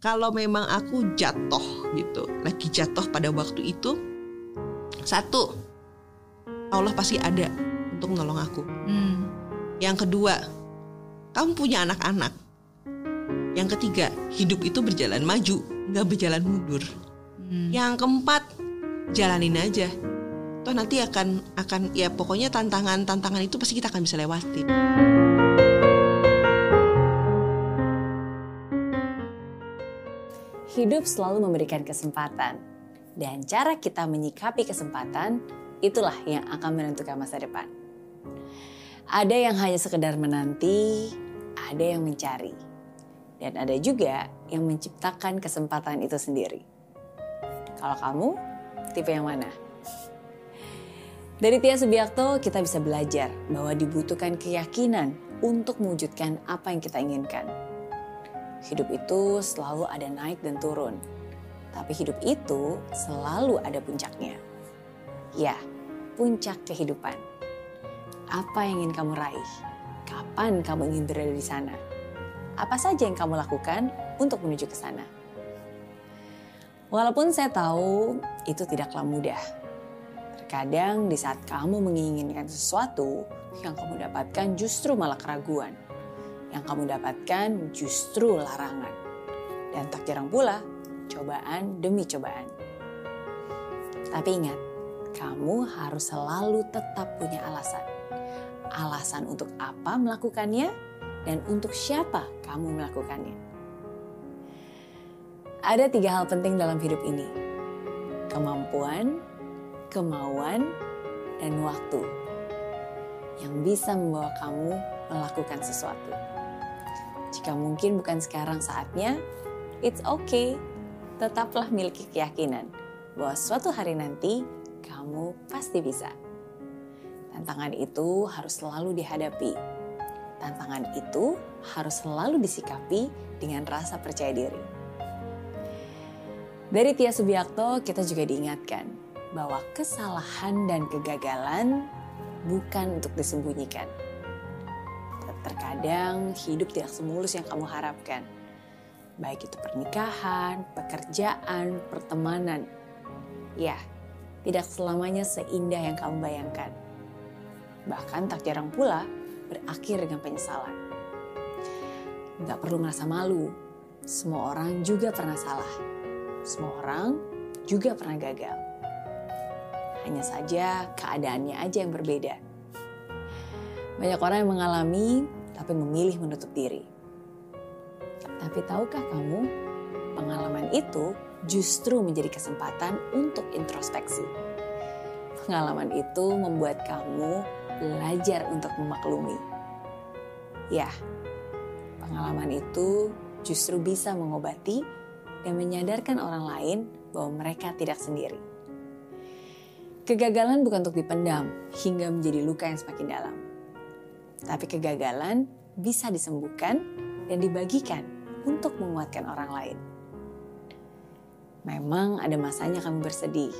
kalau memang aku jatuh gitu, lagi jatuh pada waktu itu, satu, Allah pasti ada untuk menolong aku. Hmm. Yang kedua, kamu punya anak-anak. Yang ketiga, hidup itu berjalan maju, nggak berjalan mundur. Hmm. Yang keempat, jalanin aja. Toh nanti akan akan ya pokoknya tantangan-tantangan itu pasti kita akan bisa lewatin. Hidup selalu memberikan kesempatan. Dan cara kita menyikapi kesempatan itulah yang akan menentukan masa depan. Ada yang hanya sekedar menanti, ada yang mencari. Dan ada juga yang menciptakan kesempatan itu sendiri. Kalau kamu, tipe yang mana? Dari Tia Subiakto kita bisa belajar bahwa dibutuhkan keyakinan untuk mewujudkan apa yang kita inginkan. Hidup itu selalu ada naik dan turun. Tapi hidup itu selalu ada puncaknya. Ya, puncak kehidupan. Apa yang ingin kamu raih? Kapan kamu ingin berada di sana? Apa saja yang kamu lakukan untuk menuju ke sana? Walaupun saya tahu itu tidaklah mudah. Terkadang di saat kamu menginginkan sesuatu, yang kamu dapatkan justru malah keraguan. Yang kamu dapatkan justru larangan. Dan tak jarang pula, cobaan demi cobaan. Tapi ingat, kamu harus selalu tetap punya alasan. Alasan untuk apa melakukannya dan untuk siapa kamu melakukannya. Ada tiga hal penting dalam hidup ini. Kemampuan, kemauan, dan waktu yang bisa membawa kamu melakukan sesuatu. Jika mungkin bukan sekarang saatnya, it's okay. Tetaplah miliki keyakinan bahwa suatu hari nanti kamu pasti bisa. Tantangan itu harus selalu dihadapi. Tantangan itu harus selalu disikapi dengan rasa percaya diri. Dari Tia Subiakto, kita juga diingatkan bahwa kesalahan dan kegagalan bukan untuk disembunyikan. Terkadang hidup tidak semulus yang kamu harapkan. Baik itu pernikahan, pekerjaan, pertemanan. Ya, tidak selamanya seindah yang kamu bayangkan. Bahkan tak jarang pula berakhir dengan penyesalan. Gak perlu merasa malu, semua orang juga pernah salah. Semua orang juga pernah gagal. Hanya saja keadaannya aja yang berbeda. Banyak orang yang mengalami tapi memilih menutup diri. Tapi tahukah kamu, pengalaman itu justru menjadi kesempatan untuk introspeksi. Pengalaman itu membuat kamu belajar untuk memaklumi. Ya, pengalaman itu justru bisa mengobati dan menyadarkan orang lain bahwa mereka tidak sendiri. Kegagalan bukan untuk dipendam hingga menjadi luka yang semakin dalam. Tapi kegagalan bisa disembuhkan dan dibagikan untuk menguatkan orang lain. Memang ada masanya kamu bersedih.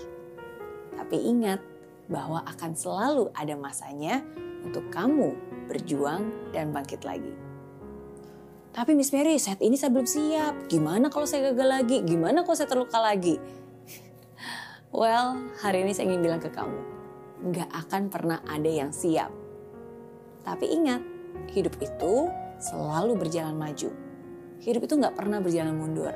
Tapi ingat bahwa akan selalu ada masanya untuk kamu berjuang dan bangkit lagi. Tapi Miss Mary, saat ini saya belum siap. Gimana kalau saya gagal lagi? Gimana kalau saya terluka lagi? Well, hari ini saya ingin bilang ke kamu, nggak akan pernah ada yang siap. Tapi ingat, hidup itu selalu berjalan maju. Hidup itu nggak pernah berjalan mundur.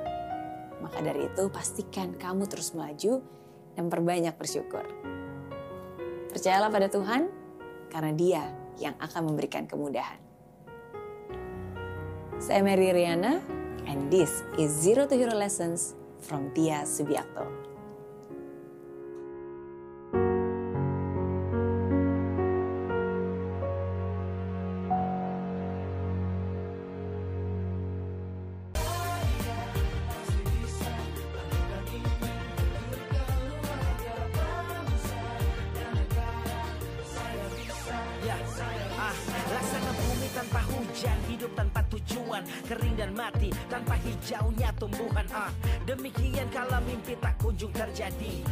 Maka dari itu pastikan kamu terus melaju dan perbanyak bersyukur. Percayalah pada Tuhan, karena dia yang akan memberikan kemudahan. Saya Mary Riana, and this is Zero to Hero Lessons from Tia Subiakto. Tujuan, kering dan mati tanpa hijaunya tumbuhan. Ah, demikian kalau mimpi tak kunjung terjadi.